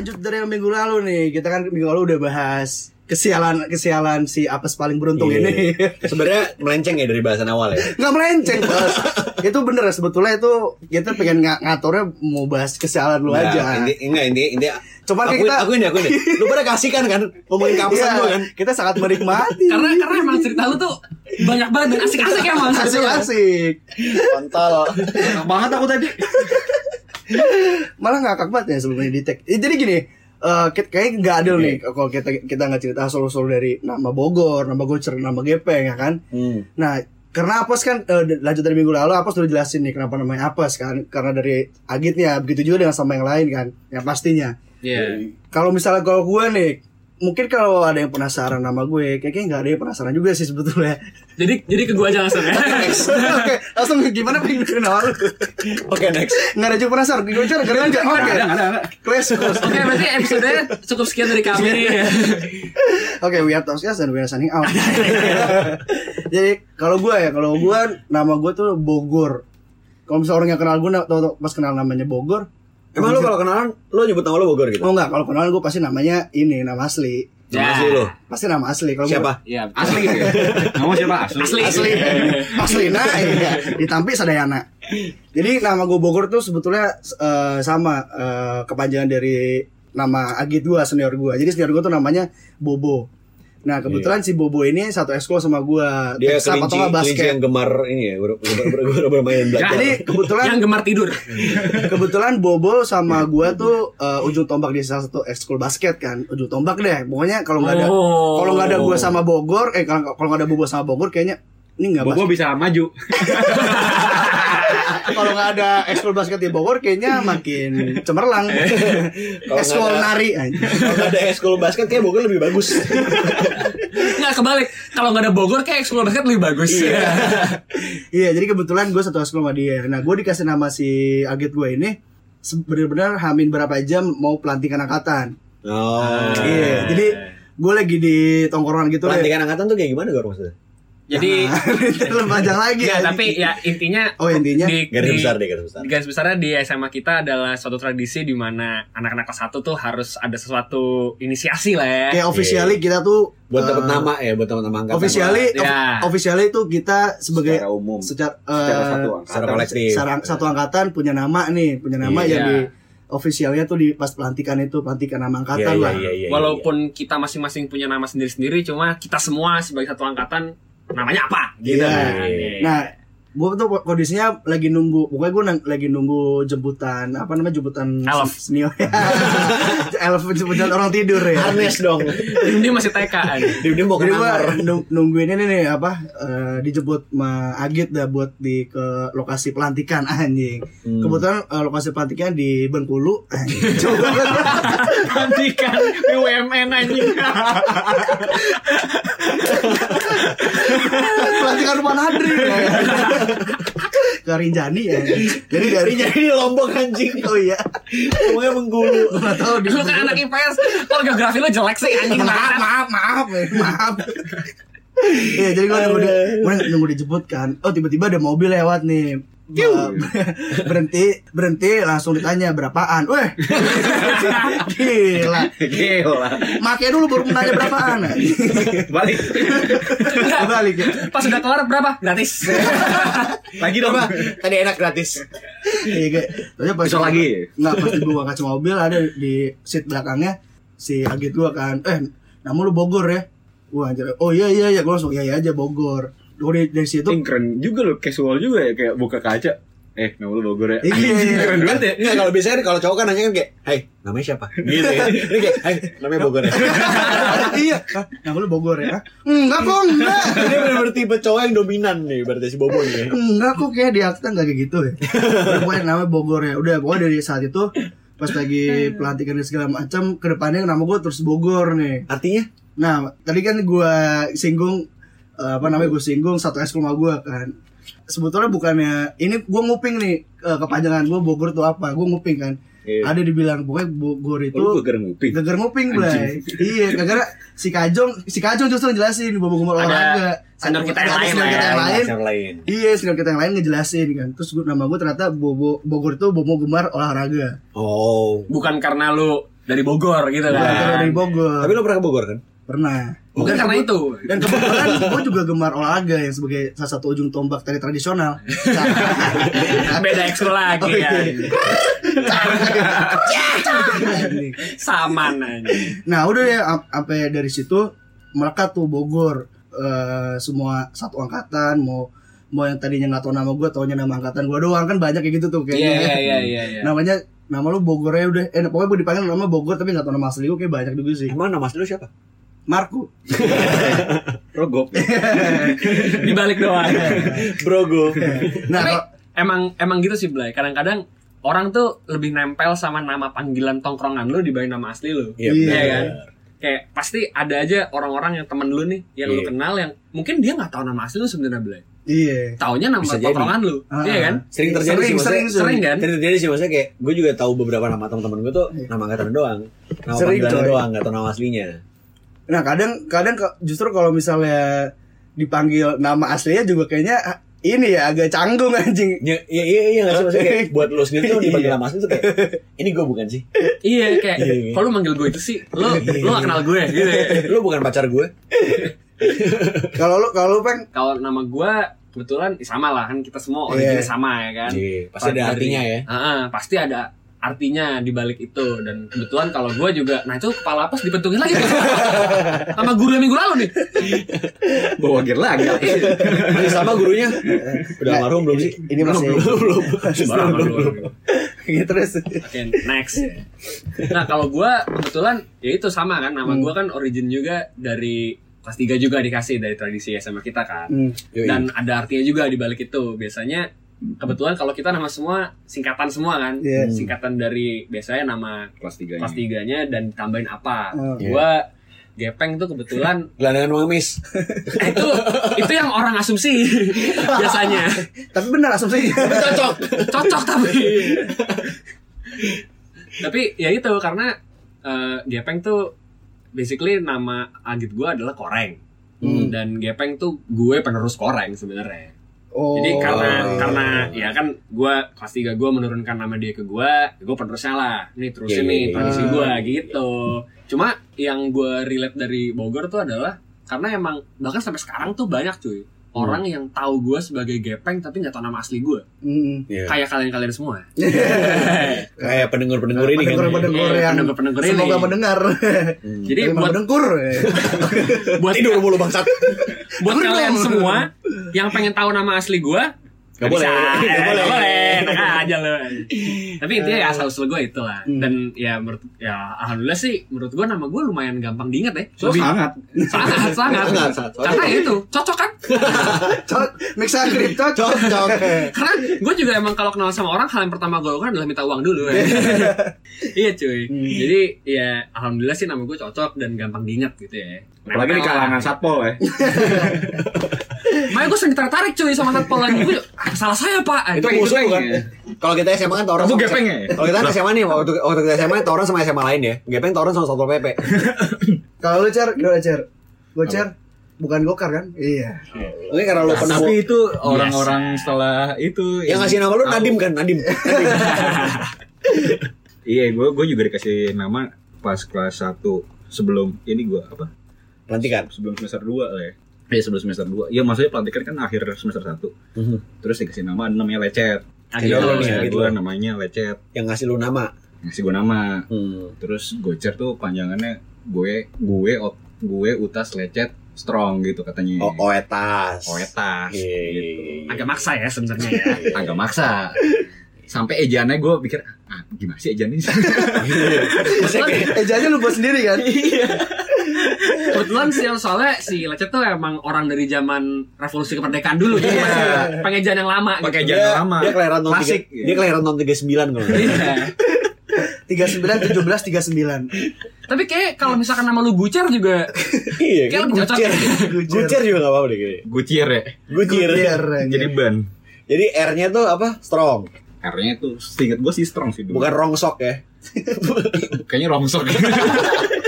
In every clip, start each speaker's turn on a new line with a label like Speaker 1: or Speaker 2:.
Speaker 1: lanjut dari yang minggu lalu nih. Kita kan minggu lalu udah bahas kesialan kesialan si apes paling beruntung
Speaker 2: Iya.
Speaker 1: ini.
Speaker 2: Sebenarnya melenceng ya dari bahasan awal ya.
Speaker 1: Nggak melenceng, Bos. itu bener sebetulnya itu kita pengen ng ngaturnya mau bahas kesialan lu
Speaker 2: Nggak,
Speaker 1: aja.
Speaker 2: Inti, enggak inti inti.
Speaker 1: Cuman
Speaker 2: aku,
Speaker 1: kita-
Speaker 2: aku ini aku ini. Lu pada kasih kan kan ngomongin kapesan
Speaker 1: Iya,
Speaker 2: gua kan.
Speaker 1: kita sangat menikmati.
Speaker 3: Karena karena emang cerita lu tuh banyak banget dan asik-asik emang.
Speaker 1: asik-asik.
Speaker 2: Kontol.
Speaker 4: Banget aku tadi.
Speaker 1: Malah ngakak banget ya sebelumnya di tag. Eh, Jadi gini, eh kita- kayaknya nggak adil nih kalau kita kita nggak cerita solo-solo dari nama Bogor, nama Gocer, nama Gepeng ya kan.
Speaker 2: Hmm.
Speaker 1: Nah, karena Apos kan eh, lanjut dari minggu lalu Apos udah jelasin nih kenapa namanya Apos kan. Karena dari Agitnya begitu juga dengan sama yang lain kan. Yang pastinya.
Speaker 3: Iya.
Speaker 1: Kalau misalnya kalau gue nih Mungkin kalau ada yang penasaran nama gue, kayaknya nggak ada yang penasaran juga sih sebetulnya.
Speaker 3: Jadi jadi ke gua aja langsung ya.
Speaker 1: Oke, langsung gimana pengen dengerin awal lu?
Speaker 2: Oke next.
Speaker 1: Nggak ada juga penasaran, gue cara keren aja. Oke, course.
Speaker 3: Oke, berarti episode cukup sekian dari kami nih.
Speaker 1: Oke, we are Toscas dan we are signing out. Jadi kalau gue ya, kalau gue nama gue tuh Bogor. Kalau misalnya orang yang kenal gue, tau, tau, pas kenal namanya Bogor.
Speaker 2: Emang lu kalau kenalan lu nyebut nama lu Bogor gitu?
Speaker 1: Oh enggak, kalau kenalan gue pasti namanya ini nama asli.
Speaker 2: Nama asli lu.
Speaker 1: Pasti nama asli. Kalau
Speaker 2: Siapa?
Speaker 3: Iya.
Speaker 4: Asli gitu ya. Ngomong siapa? Asli.
Speaker 3: Asli.
Speaker 1: asli asli nah iya ditampi sadayana jadi nama gue Bogor tuh sebetulnya eh, sama eh, kepanjangan dari nama Agit gue senior gue jadi senior gue tuh namanya Bobo nah kebetulan si Bobo ini satu ekskul sama gue
Speaker 2: Dia
Speaker 1: Texas
Speaker 2: kelinci,
Speaker 1: atau
Speaker 2: kelinci yang
Speaker 1: basket
Speaker 2: gemar ini ya, ber, ber, ber, ber, bermain belajar.
Speaker 1: jadi kebetulan
Speaker 3: Yang gemar tidur.
Speaker 1: kebetulan Bobo sama gue tuh eh, ujung tombak di salah satu ekskul basket kan ujung tombak deh pokoknya kalau nggak ada
Speaker 3: Oh.
Speaker 1: kalau nggak ada gue sama Bogor eh kalau kalau nggak ada Bobo sama Bogor kayaknya ini nggak
Speaker 4: Bobo bisa maju.
Speaker 1: kalau nggak ada ekskul basket di Bogor kayaknya makin cemerlang.
Speaker 2: Kalau
Speaker 1: ekskul nari.
Speaker 2: Kalau nggak ada ekskul basket kayak Bogor lebih bagus.
Speaker 3: Nggak kebalik. Kalau nggak ada Bogor kayak ekskul basket lebih bagus.
Speaker 1: Iya, jadi kebetulan gue satu ekskul sama dia. Nah, gue dikasih nama si Agit gue ini bener-bener hamin berapa jam mau pelantikan angkatan.
Speaker 2: Oh.
Speaker 1: Iya, jadi gue lagi di tongkrongan gitu.
Speaker 2: Pelantikan angkatan tuh kayak gimana Gor maksudnya?
Speaker 3: Jadi
Speaker 1: Lebih panjang lagi anjing.
Speaker 3: tapi ya intinya
Speaker 1: Oh, intinya?
Speaker 3: di,
Speaker 2: Garis
Speaker 3: di-
Speaker 2: besar deh, garis besar.
Speaker 3: di garis besarnya di SMA kita adalah suatu tradisi di mana anak-anak kelas 1 tuh harus ada sesuatu inisiasi lah ya.
Speaker 1: kayak officially kita tuh
Speaker 2: Buat dapat
Speaker 1: eh,
Speaker 2: nama ya, buat nama angkatan.
Speaker 1: Officially,
Speaker 3: Ya.
Speaker 1: of- officially itu kita sebagai
Speaker 4: Secara umum.
Speaker 1: secara,
Speaker 4: Secara
Speaker 1: eh,
Speaker 4: satu
Speaker 2: Secara
Speaker 4: angkatan.
Speaker 2: kolektif.
Speaker 1: sarang- satu angkatan punya nama nih, punya nama
Speaker 3: Iya.
Speaker 1: yang di officialnya tuh di pas pelantikan itu pelantikan nama angkatan
Speaker 2: iya,
Speaker 1: lah.
Speaker 2: iya, iya,
Speaker 3: Walaupun kita masing-masing punya nama sendiri-sendiri, cuma kita semua sebagai satu angkatan namanya apa? Gitu.
Speaker 1: Iya.
Speaker 3: kan.
Speaker 1: Nah, gua tuh kondisinya lagi nunggu, pokoknya gua nang- lagi nunggu jemputan apa namanya jemputan
Speaker 3: Elf.
Speaker 1: senior. Elf jemputan orang tidur ya.
Speaker 2: Harness dong.
Speaker 3: Ini masih TK kan.
Speaker 2: Dia, dia mau ke kamar.
Speaker 1: nung- nungguin ini nih apa eh, dijemput sama Agit dah buat di ke lokasi pelantikan anjing.
Speaker 2: Hmm.
Speaker 1: Kebetulan eh, lokasi pelantikan di Bengkulu.
Speaker 3: Gantikan BUMN anjing.
Speaker 1: pelantikan rumah Nadri. Ke Rinjani ya. Jadi dari
Speaker 2: Jadi di Lombok anjing.
Speaker 1: Oh iya.
Speaker 2: Ngomongnya Bengkulu.
Speaker 1: Gua nggak tahu di
Speaker 3: Lu kan anak IPS, kalau geografi lu jelek sih anjing
Speaker 1: maaf
Speaker 3: banget.
Speaker 1: maaf maaf eh, maaf Iya jadi gue nunggu, di, gua nunggu dijemput kan Oh tiba-tiba ada mobil lewat nih berhenti berhenti langsung ditanya berapaan weh gila
Speaker 4: Gila.
Speaker 1: makanya dulu baru nanya berapaan
Speaker 4: Balik.
Speaker 1: balik ya
Speaker 3: Pas udah keluar berapa? Gratis.
Speaker 4: Lagi dong.
Speaker 2: Apa? Tadi enak gratis.
Speaker 1: iya pas
Speaker 4: Besok lagi?
Speaker 1: nggak pas dibawa kaca mobil ada di seat belakangnya si Agit gua kan eh nama lu Bogor ya Wah, anjir. oh iya iya iya gue langsung iya iya aja Bogor dari, dari situ
Speaker 4: Ini keren juga loh, casual juga ya kayak buka kaca. Eh, nama lu Bogor ya.
Speaker 1: Iya, iya, iya.
Speaker 4: Keren banget ya.
Speaker 2: Enggak kalau biasanya kan kalau cowok kan nanya kan kayak, "Hai, namanya siapa?" Gitu ya. Ini kayak, "Hai, namanya Bogor ya."
Speaker 1: iya nama lu Bogor ya enggak kok enggak
Speaker 2: Ini benar-benar tipe cowok yang dominan nih berarti si Bobo nih.
Speaker 1: enggak kok kayak di akta enggak kayak gitu ya pokoknya namanya Bogor ya udah pokoknya dari saat itu pas lagi pelantikan dan segala macam ke depannya nama gue terus Bogor nih
Speaker 2: Artinya?
Speaker 1: nah tadi kan gue singgung apa namanya gue singgung satu es rumah gue kan sebetulnya bukannya ini gue nguping nih eh, kepanjangan gue Bogor tuh apa gue nguping kan
Speaker 2: Iya.
Speaker 1: ada dibilang pokoknya Bogor itu
Speaker 4: Oh, lu geger nguping.
Speaker 1: Geger nguping Blay Iya gara-gara si Kajong Si Kajong justru ngejelasin Bobo Gumul
Speaker 3: Ada
Speaker 1: olahraga
Speaker 3: senior kita yang lain
Speaker 1: kita
Speaker 3: ya.
Speaker 1: yang lain
Speaker 2: Yang lain.
Speaker 1: Iya senior kita yang lain ngejelasin kan Terus gua, nama gue ternyata Bobo Bogor itu Bobo Gemar olahraga
Speaker 2: Oh.
Speaker 3: Bukan karena lu dari Bogor gitu kan.
Speaker 1: dari Bogor.
Speaker 2: Tapi lo pernah ke Bogor kan?
Speaker 1: Pernah.
Speaker 3: Mungkin karena itu.
Speaker 1: Dan kebetulan gue juga gemar olahraga yang sebagai salah satu ujung tombak tari tradisional.
Speaker 3: Beda ekskul lagi kan. Saman aja.
Speaker 1: nah udah ya ap- sampai dari situ melekat tuh Bogor Eh, semua satu angkatan mau mau yang tadinya nggak tahu nama gue taunya nama angkatan gue doang kan banyak kayak gitu tuh
Speaker 3: Iya
Speaker 1: kayaknya
Speaker 3: iya iya iya. iya.
Speaker 1: namanya nama lu Bogor ya udah eh pokoknya gue dipanggil nama Bogor tapi nggak tahu nama asli gue kayak banyak juga sih
Speaker 2: Emang nama asli lo siapa?
Speaker 1: Marco
Speaker 4: Rogop.
Speaker 3: Di balik doang.
Speaker 2: Brogo.
Speaker 1: nah
Speaker 3: Tapi emang emang gitu sih Blay. Kadang-kadang orang tuh lebih nempel sama nama panggilan tongkrongan lu dibanding nama asli lu.
Speaker 2: Iya,
Speaker 1: Iya.
Speaker 3: Iya kan? Kayak pasti ada aja orang-orang yang temen lu nih yang lu
Speaker 2: Iya.
Speaker 3: kenal yang mungkin dia nggak tahu nama asli lu sebenarnya Blay.
Speaker 1: iya
Speaker 3: Taunya nama
Speaker 2: Bisa jadi.
Speaker 3: tongkrongan lu.
Speaker 1: Ah.
Speaker 3: Iya kan?
Speaker 2: Sering terjadi
Speaker 1: Sering,
Speaker 2: sih maksudnya.
Speaker 1: sering,
Speaker 3: Sering kan?
Speaker 2: Sering terjadi sih maksudnya kayak gue juga tahu beberapa nama teman-teman gue tuh nama angkatan doang. Nama
Speaker 1: Sering,
Speaker 2: panggilannya
Speaker 1: coy.
Speaker 2: doang, gak tahu nama aslinya.
Speaker 1: Nah kadang kadang justru kalau misalnya dipanggil nama aslinya juga kayaknya ah, ini ya agak canggung anjing
Speaker 2: Ya, iya iya iya gak sih maksudnya kayak buat lo sendiri tuh dipanggil
Speaker 1: Iya.
Speaker 2: nama asli tuh kayak ini gue bukan sih.
Speaker 3: Iya kayak
Speaker 2: Iya, iya.
Speaker 3: kalau lu manggil gue itu sih, lu lu gak kenal gue gitu. ya.
Speaker 2: Lo bukan pacar gue.
Speaker 1: kalau lu kalau lu peng
Speaker 3: Kalau nama gue kebetulan ya sama lah kan kita semua
Speaker 1: Iya.
Speaker 3: originnya sama ya kan.
Speaker 2: Iya, pasti ada
Speaker 3: Dari-
Speaker 2: artinya ya.
Speaker 3: Heeh, pasti ada artinya di balik itu dan kebetulan kalau gue juga nah itu kepala pas dipentungin lagi tuh. sama guru yang minggu lalu nih
Speaker 4: Bawa gear lagi.
Speaker 2: Masih sama gurunya. Udah almarhum belum sih?
Speaker 1: ini masih
Speaker 2: belum.
Speaker 3: Baru- baru- baru.
Speaker 1: gitu terus
Speaker 3: Oke, next nah kalau gue kebetulan ya itu sama kan nama
Speaker 1: Hmm.
Speaker 3: gue kan origin juga dari kelas 3 juga dikasih dari tradisi SMA kita kan
Speaker 1: Hmm.
Speaker 3: Dan ada artinya juga di balik itu biasanya kebetulan kalau kita nama semua singkatan semua kan.
Speaker 1: Iya.
Speaker 3: singkatan dari biasanya nama
Speaker 4: Kelas 3
Speaker 3: kelas tiganya dan tambahin apa.
Speaker 1: Oh.
Speaker 3: gua gepeng tuh kebetulan
Speaker 2: Gelandangan mengemis.
Speaker 3: eh, itu itu yang orang asumsi biasanya.
Speaker 1: Tapi benar asumsinya
Speaker 3: cocok. Cocok tapi. Tapi ya itu karena eh, gepeng tuh basically nama agit gua adalah koreng.
Speaker 1: Hmm.
Speaker 3: dan gepeng tuh gue penerus koreng sebenarnya
Speaker 1: oh
Speaker 3: Jadi karena
Speaker 2: iya.
Speaker 3: karena ya kan gua kelas 3 gua menurunkan nama dia ke gua, ya gua penerusnya lah. Nih
Speaker 2: Iya,
Speaker 3: terusin
Speaker 2: iya,
Speaker 3: nih
Speaker 2: iya.
Speaker 3: tradisi
Speaker 1: Ah.
Speaker 3: gua gitu. Cuma yang gua relate dari Bogor tuh adalah karena emang bahkan sampai sekarang tuh banyak cuy orang yang tahu gua sebagai gepeng tapi nggak tahu nama asli gua.
Speaker 1: Hmm.
Speaker 2: Iya.
Speaker 3: Kayak kalian-kalian semua.
Speaker 2: Kayak pendengar-pendengar ini kan.
Speaker 1: pendengar-pendengar
Speaker 3: Iya,
Speaker 1: yang
Speaker 3: pendengar-pendengar ini.
Speaker 1: semoga mendengar
Speaker 2: Hmm.
Speaker 3: Jadi
Speaker 1: Tapi
Speaker 3: buat
Speaker 1: mendengkur
Speaker 3: buat
Speaker 2: tidur mulu bangsat.
Speaker 3: buat kalian semua yang pengen tahu nama asli gua
Speaker 2: Gak
Speaker 3: Nggak
Speaker 2: boleh.
Speaker 3: bisa.
Speaker 2: Gak
Speaker 3: Eh,
Speaker 2: boleh.
Speaker 3: nggak boleh. Enak aja lo. Tapi intinya ya asal usul gue itulah.
Speaker 1: Hmm.
Speaker 3: Dan ya menurut ya alhamdulillah sih menurut gue nama gue lumayan gampang diingat ya.
Speaker 4: So sangat.
Speaker 3: sangat sangat.
Speaker 2: Sangat, sangat.
Speaker 3: Karena ya itu cocok kan?
Speaker 1: cocok mix and kripto cocok
Speaker 3: Karena gue juga emang kalau kenal sama orang hal yang pertama gue lakukan adalah minta uang dulu. ya. iya cuy.
Speaker 1: Hmm.
Speaker 3: Jadi ya alhamdulillah sih nama gue cocok dan gampang diingat gitu ya.
Speaker 4: Apalagi di
Speaker 3: Nempel
Speaker 4: kalangan
Speaker 3: lah.
Speaker 4: satpol ya.
Speaker 3: Makanya gue sering tertarik cuy sama satpol lagi. Gue apa salah saya pak?
Speaker 2: Itu
Speaker 4: Itu
Speaker 2: musuh
Speaker 4: gepeng
Speaker 2: kan?
Speaker 4: ya?
Speaker 2: Kalau kita SMA kan tawuran
Speaker 4: Kamu
Speaker 2: sama-
Speaker 4: gepeng ya?
Speaker 2: Kalau kita kan SMA nih, waktu, waktu kita SMA tawuran sama SMA lain ya. Gepeng tawuran sama Satpol PP.
Speaker 1: kalau lu cer gimana cer gue cer bukan gokar kan iya
Speaker 2: Mungkin karena lu penemu
Speaker 4: Tapi itu orang-orang setelah itu
Speaker 2: yang ngasih nama lu Nadim kan, Nadim.
Speaker 4: Iya, gue gue juga dikasih nama pas kelas 1 sebelum ini gue apa?
Speaker 2: Pelantikan.
Speaker 4: Sebelum semester 2 lah ya. Iya, sebelum semester 2. Iya, maksudnya pelantikan kan akhir semester 1. Terus dikasih nama namanya Lecet.
Speaker 3: Ah,
Speaker 2: Iya, lu nih,
Speaker 4: Iya,
Speaker 2: gitu.
Speaker 4: gue namanya Lecet.
Speaker 2: Yang ngasih lu nama.
Speaker 4: Ngasih gue nama.
Speaker 2: Hmm.
Speaker 4: Terus gocer tuh panjangannya gue gue ot- gue utas lecet strong gitu katanya.
Speaker 2: Oh, Oetas.
Speaker 4: Oetas.
Speaker 2: Iya, iya,
Speaker 4: gitu.
Speaker 2: iya.
Speaker 3: Agak maksa ya sebenarnya ya.
Speaker 4: Agak maksa. Sampai ejaannya gue pikir, ah gimana sih ejaan ini?
Speaker 2: Maksudnya kayak-
Speaker 1: eh jadi lu buat sendiri kan
Speaker 3: Kebetulan sih soalnya si Lecet tuh emang orang dari zaman revolusi kemerdekaan dulu jadi masih pengejaan yang lama
Speaker 4: Pakai
Speaker 3: gitu.
Speaker 2: dia,
Speaker 4: lama.
Speaker 2: dia kelahiran tahun
Speaker 4: Klasik.
Speaker 2: tiga- dia kelahiran tahun 39 kalau.
Speaker 3: Iya.
Speaker 1: tiga sembilan tujuh belas tiga sembilan
Speaker 3: Tapi kayak kalau misalkan nama lu Bucer juga
Speaker 2: Iya,
Speaker 3: Kayak lebih cocok.
Speaker 2: Gucer. Gucer juga gak apa-apa deh kayaknya.
Speaker 4: Gucier ya.
Speaker 2: Gucir.
Speaker 4: Jadi ban.
Speaker 2: Jadi R-nya tuh apa? Strong.
Speaker 4: R-nya tuh seinget gue sih strong sih dulu.
Speaker 2: Bukan rongsok ya.
Speaker 4: Kayaknya rongsok.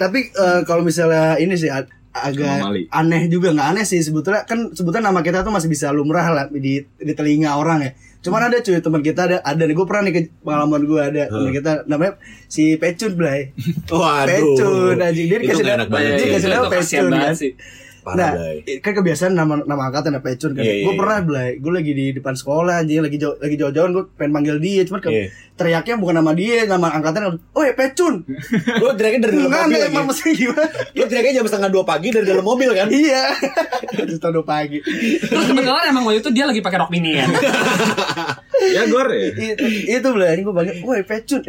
Speaker 1: tapi eh, kalau misalnya ini sih ag- agak
Speaker 4: Anomali.
Speaker 1: aneh juga nggak aneh sih sebetulnya kan sebetulnya nama kita tuh masih bisa lumrah lah di di telinga orang ya Cuman ada cuy teman kita ada ada nih gue pernah nih ke pengalaman gue ada teman kita namanya si Pecun Blay.
Speaker 2: Waduh.
Speaker 1: Pecun anjing dia dikasih nama dia kasih
Speaker 3: itu
Speaker 1: nama Pecun kan.
Speaker 3: sih.
Speaker 2: Parah,
Speaker 1: Nah,
Speaker 2: Blay.
Speaker 1: kan kebiasaan nama nama angkatan ada Pecun kan.
Speaker 2: Iya,
Speaker 1: gue
Speaker 2: iya,
Speaker 1: pernah Blay, gue lagi di depan sekolah anjing lagi jauh lagi jauh-jauhan gue pengen manggil dia cuman ke,
Speaker 2: Iya.
Speaker 1: teriaknya bukan nama dia, nama angkatan. Oh, Pecun.
Speaker 2: Lu teriaknya dari dalam mobil
Speaker 1: enggak emang mesti gimana?
Speaker 2: Lu teriaknya jam setengah dua pagi dari dalam mobil kan?
Speaker 1: Iya. Setengah dua pagi.
Speaker 3: Terus kebetulan emang waktu itu dia lagi pakai rok mini kan.
Speaker 4: Ya gor ya.
Speaker 1: itu itu Blay, gue panggil, "Woi, Pecun."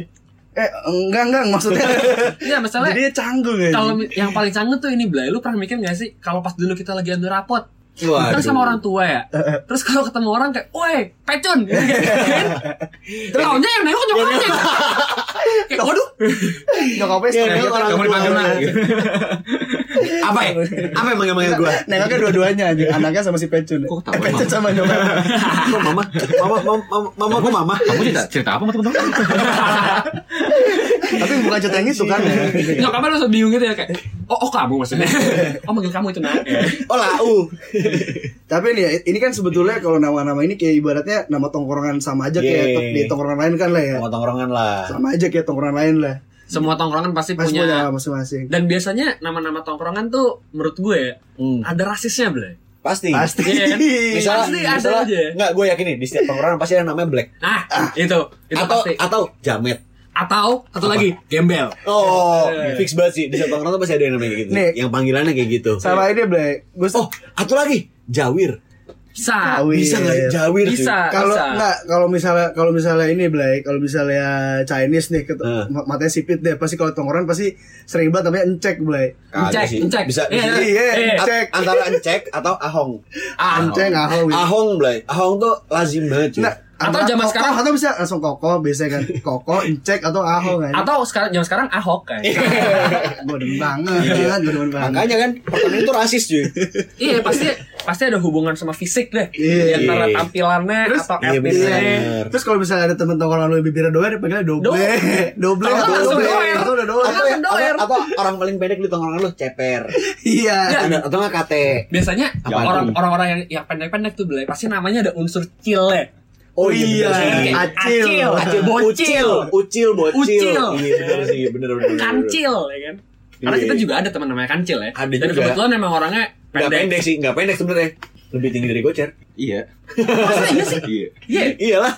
Speaker 1: Eh, enggak enggak maksudnya.
Speaker 3: Iya, masalah
Speaker 1: Jadi dia canggung ya.
Speaker 3: kalau yang paling canggih tuh ini Blay, lu pernah mikir gak sih kalau pas dulu kita lagi ambil rapot?
Speaker 2: Waduh.
Speaker 3: kan sama orang tua ya? Terus kalau ketemu orang kayak woi pecun. Terus taunya yang nengok nyokapnya. Kayak waduh.
Speaker 1: Nyokapnya
Speaker 2: Iya,
Speaker 4: Kamu dipanggil nak.
Speaker 2: Apa ya? Apa yang manggil-manggil gua?
Speaker 1: Nengoknya dua-duanya anjing, anaknya sama si Pecun.
Speaker 4: Kok tahu
Speaker 1: eh, Pecun sama nyokapnya.
Speaker 2: Kok mama? Mama, mama, mama, mama, kok mama?
Speaker 4: Kamu cerita cerita apa sama teman-teman?
Speaker 1: Tapi bukan cerita yang itu kan ya.
Speaker 3: nyokapnya langsung bingung gitu ya kayak oh oh kamu maksudnya oh manggil kamu itu nak
Speaker 2: Oh, lau.
Speaker 1: Tapi nih ya, ini kan sebetulnya kalau nama-nama ini kayak ibaratnya nama tongkrongan sama aja kayak di tongkrongan lain kan lah ya.
Speaker 2: Sama tongkrongan lah.
Speaker 1: Sama aja kayak tongkrongan lain lah.
Speaker 3: Semua tongkrongan pasti
Speaker 1: Mas punya masing-masing.
Speaker 3: dan biasanya nama-nama tongkrongan tuh menurut gue ya
Speaker 2: Hmm.
Speaker 3: ada rasisnya Blay
Speaker 2: Pasti.
Speaker 1: Pasti.
Speaker 3: Iya kan?
Speaker 2: Misalnya,
Speaker 3: Pasti ada
Speaker 2: misalnya,
Speaker 3: aja.
Speaker 2: Enggak, gue yakin nih di setiap tongkrongan pasti ada namanya Black.
Speaker 3: nah itu itu
Speaker 2: atau
Speaker 3: pasti
Speaker 2: atau Jamet.
Speaker 3: atau satu lagi gembel
Speaker 2: Oh,
Speaker 3: Eh.
Speaker 2: fix banget sih. Di setiap tongkrongan tuh pasti ada yang namanya kayak gitu.
Speaker 1: Nih.
Speaker 2: Yang panggilannya kayak gitu.
Speaker 1: Sama ini Blay. Gue
Speaker 2: Oh, atau lagi Jawir.
Speaker 3: Bisa
Speaker 1: Jawir.
Speaker 2: Bisa nggak
Speaker 1: iya.
Speaker 2: Jawir? cuy?
Speaker 3: bisa
Speaker 1: kalau
Speaker 3: bisa.
Speaker 1: enggak kalau misalnya kalau misalnya ini Blay, kalau misalnya Chinese nih ket- ma- matanya sipit deh pasti kalau tongkrongan pasti sering banget namanya encek.
Speaker 2: Kagak
Speaker 3: Encek, encek.
Speaker 2: Bisa,
Speaker 3: Iya,
Speaker 2: bisa.
Speaker 1: Iya,
Speaker 3: Eh,
Speaker 2: A-
Speaker 1: encek.
Speaker 2: antara encek atau ahong.
Speaker 3: ah,
Speaker 1: Encek ahong.
Speaker 2: Ahong, Blay. Ahong tuh lazim banget, cuy.
Speaker 1: Nah,
Speaker 3: Atau zaman
Speaker 1: kokoh
Speaker 3: sekarang-
Speaker 1: atau bisa langsung kokoh biasanya kan. Kokoh, encek atau ahong kan.
Speaker 3: atau sekarang zaman sekarang ahok kan
Speaker 1: gue demen banget, gue demen banget.
Speaker 2: Makanya kan pertanyaan itu rasis, cuy.
Speaker 3: iya pasti pasti ada hubungan sama fisik deh
Speaker 1: Iya.
Speaker 3: di antara
Speaker 2: Iya.
Speaker 3: tampilannya
Speaker 1: Terus-
Speaker 3: atau
Speaker 2: Iya,
Speaker 3: etnisnya
Speaker 2: bener.
Speaker 1: Terus kalau misalnya ada temen tongkrongan lu yang bibirnya doer, dia panggilnya doble,
Speaker 3: Doble.
Speaker 1: doble, atau udah doer.
Speaker 2: Atau, atau,
Speaker 3: doer.
Speaker 2: atau orang paling pendek di tongkrongan lu ceper.
Speaker 1: Iya.
Speaker 2: Ada atau nggak kate.
Speaker 3: biasanya orang orang-orang yang yang pendek-pendek tuh Blay, pasti namanya ada unsur cile
Speaker 2: Oh
Speaker 1: iya,
Speaker 2: sih.
Speaker 1: acil.
Speaker 3: Acil.
Speaker 2: Bocil, ucil, bocil.
Speaker 3: Ucil.
Speaker 2: Iya bener sih, bener bener. bener.
Speaker 3: kancil ya kan karena
Speaker 2: Iya.
Speaker 3: kita juga ada teman namanya kancil ya
Speaker 2: Ada
Speaker 3: dan kebetulan memang orangnya
Speaker 2: Nggak
Speaker 3: pendek,
Speaker 2: pendek sih, nggak pendek sebenarnya. Lebih tinggi dari gocer.
Speaker 4: Iya.
Speaker 3: Masa iya sih
Speaker 4: Iya.
Speaker 3: iya
Speaker 2: Iyalah.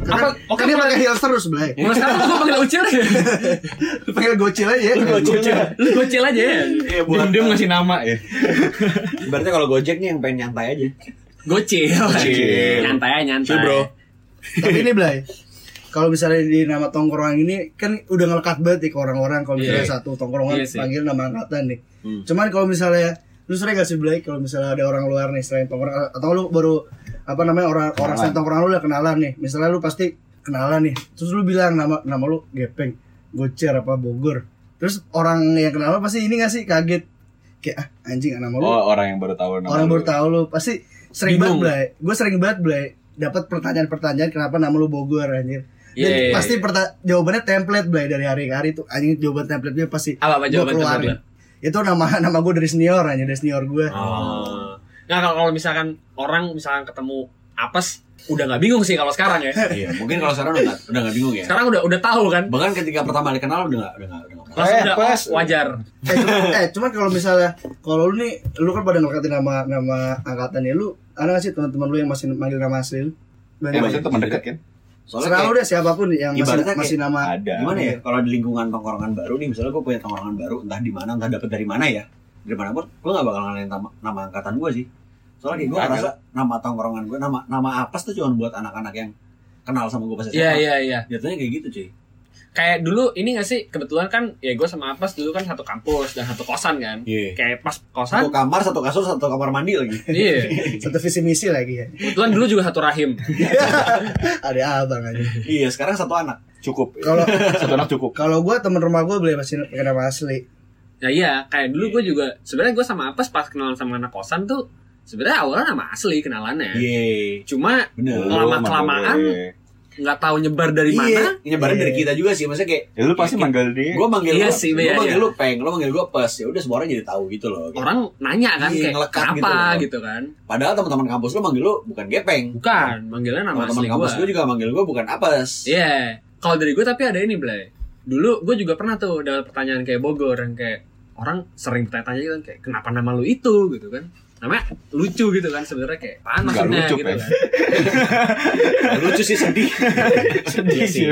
Speaker 3: apa oke
Speaker 1: Kan dia pakai heels terus, Blay.
Speaker 3: mulai sekarang gue panggil ucil deh
Speaker 1: Lu panggil gocil aja ya.
Speaker 2: Gocil.
Speaker 3: lu gocil aja ya
Speaker 2: Iya
Speaker 4: Dia dia ngasih nama ya.
Speaker 2: Berarti kalau Gojek nih yang pengen nyantai aja.
Speaker 3: gocil
Speaker 2: Gocil.
Speaker 3: nyantai aja nyantai
Speaker 2: Cuy, bro.
Speaker 1: Tapi ini, Blay. Kalau misalnya di nama tongkrongan ini kan udah ngelekat banget nih ke orang-orang kalau misalnya
Speaker 3: Iya.
Speaker 1: satu tongkrongan
Speaker 3: Iya sih.
Speaker 1: panggil nama angkatan nih.
Speaker 2: Hmm.
Speaker 1: Cuman kalau misalnya lu sering gak sih Blay kalau misalnya ada orang luar nih selain tongkrongan atau lu baru apa namanya orang orang selain tongkrongan lu udah kenalan nih. Misalnya lu pasti kenalan nih. Terus lu bilang nama nama lu Gepeng, Gocer apa Bogor. Terus orang yang kenal lu pasti ini gak sih kaget kayak ah, anjing nama lu
Speaker 4: Oh, orang yang baru tahu nama.
Speaker 1: orang
Speaker 4: lu.
Speaker 1: baru tahu lu pasti sering
Speaker 3: Bingung.
Speaker 1: banget Blay gue sering banget Blay dapat pertanyaan-pertanyaan kenapa nama lu Bogor anjir dan
Speaker 3: Iya, iya,
Speaker 1: pasti
Speaker 3: iya.
Speaker 1: perta- jawabannya template Blay dari hari ke hari tuh anjing jawaban template-nya pasti
Speaker 3: Apa, apa jawaban
Speaker 1: keluarin.
Speaker 3: template
Speaker 1: itu nama nama gue dari senior aja dari senior gue
Speaker 3: Oh. Nah kalau kalau misalkan orang misalkan ketemu apes udah nggak bingung sih kalau sekarang ya.
Speaker 2: Iya, mungkin kalau sekarang udah nggak udah nggak bingung ya.
Speaker 3: Sekarang udah udah tahu kan.
Speaker 2: Bahkan ketika pertama kali kenal udah nggak udah nggak udah nggak.
Speaker 1: Eh,
Speaker 3: udah
Speaker 1: pas.
Speaker 3: oh, wajar.
Speaker 1: eh cuman, eh cuman kalau misalnya kalau lu nih lu kan pada ngangkatin nama nama angkatannya lu ada gak sih teman-teman lu yang masih manggil nama asli lu
Speaker 4: Eh, maksudnya teman dekat kan?
Speaker 2: Soalnya
Speaker 1: Serah lu
Speaker 2: kayak,
Speaker 1: deh siapa pun yang masih, masih nama
Speaker 4: Ada.
Speaker 2: gimana ya? Kalau di lingkungan tongkrongan baru nih misalnya gue punya tongkrongan baru entah di mana entah dapet dari mana ya dari mana pun gue nggak bakal ngalahin nama, nama angkatan gue sih. Soalnya gue ngerasa nama tongkrongan gue nama nama apes tuh cuma buat anak-anak yang kenal sama gue pas SMA
Speaker 3: Iya iya iya.
Speaker 2: jatuhnya kayak gitu cuy
Speaker 3: Kayak dulu ini gak sih kebetulan kan ya gue sama Apes dulu kan satu kampus dan satu kosan kan.
Speaker 2: Iya.
Speaker 3: Kayak pas
Speaker 2: satu
Speaker 3: kosan.
Speaker 2: kamar satu kasur satu kamar mandi lagi
Speaker 3: iya.
Speaker 1: satu visi misi lagi ya
Speaker 3: Kebetulan dulu juga satu rahim.
Speaker 1: ada abang aja
Speaker 2: iya sekarang satu anak
Speaker 4: Cukup.
Speaker 1: kalau
Speaker 4: Satu anak cukup.
Speaker 1: kalau gue temen rumah gue beli masih pakai nama asli
Speaker 3: Nah iya, kayak dulu gue juga sebenarnya gue sama Apes pas kenalan sama anak kosan tuh sebenarnya awalnya nama asli kenalannya.
Speaker 2: iya
Speaker 3: Cuma
Speaker 2: bener
Speaker 3: Lama-kelamaan, nggak tahu nyebar dari
Speaker 1: Iya.
Speaker 3: mana
Speaker 2: Nyebarin
Speaker 1: Iya.
Speaker 2: dari kita juga sih, maksudnya kayak
Speaker 4: Ya lu pasti manggil dia.
Speaker 2: gue manggil
Speaker 3: Iya
Speaker 2: lu,
Speaker 3: sih,
Speaker 2: gue
Speaker 3: iya,
Speaker 2: manggil
Speaker 3: iya.
Speaker 2: lu peng, lu manggil gue pes, ya udah semua orang jadi tahu gitu loh. Kayak,
Speaker 3: orang nanya kan
Speaker 2: Iya,
Speaker 3: kayak
Speaker 2: gitu
Speaker 3: kenapa
Speaker 2: loh.
Speaker 3: gitu kan
Speaker 2: Padahal teman-teman kampus lu manggil lu bukan gepeng.
Speaker 3: bukan manggilnya nama
Speaker 2: Teman-teman
Speaker 3: asli
Speaker 2: kampus
Speaker 3: gue
Speaker 2: juga manggil gue bukan apes.
Speaker 3: Iya, kalau dari gue tapi ada ini Blay. Dulu gue juga pernah tuh dapat pertanyaan kayak Bogor yang kayak orang sering bertanya-tanya gitu kan kayak kenapa nama lu itu gitu kan. Namanya lucu gitu kan sebenarnya kayak apaan
Speaker 4: Nggak
Speaker 3: maksudnya
Speaker 4: lucu,
Speaker 3: gitu kan.
Speaker 2: Nah, lucu sih sedih.
Speaker 3: Iya sih.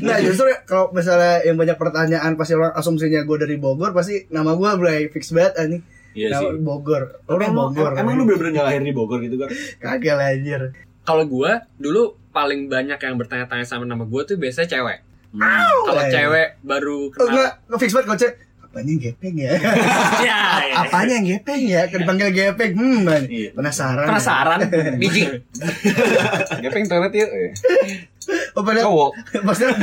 Speaker 1: Nah justru kalau misalnya yang banyak pertanyaan pasti orang asumsinya gue dari Bogor pasti nama gue mulai fix banget anjing.
Speaker 2: Iya
Speaker 1: Nama
Speaker 2: sih.
Speaker 1: Bogor. Orang Bogor.
Speaker 2: emang lu bener-bener gak lahir di Bogor gitu kan?
Speaker 1: kagak lah anjir.
Speaker 3: Kalau gue dulu paling banyak yang bertanya-tanya sama nama gue tuh biasanya cewek.
Speaker 2: Hmm.
Speaker 3: Kalau cewek baru
Speaker 1: Oh, enggak,
Speaker 3: kenal.
Speaker 1: nggak fix banget kocek. Apanya yang gepeng ya?
Speaker 3: ya, ya.
Speaker 1: Apanya yang gepeng ya? Kan dipanggil gepeng. Hmm, man.
Speaker 2: Iya.
Speaker 1: penasaran.
Speaker 3: Penasaran? Biji.
Speaker 4: Gepeng toilet ya.
Speaker 1: Oh, pada
Speaker 4: Cowok.
Speaker 1: maksudnya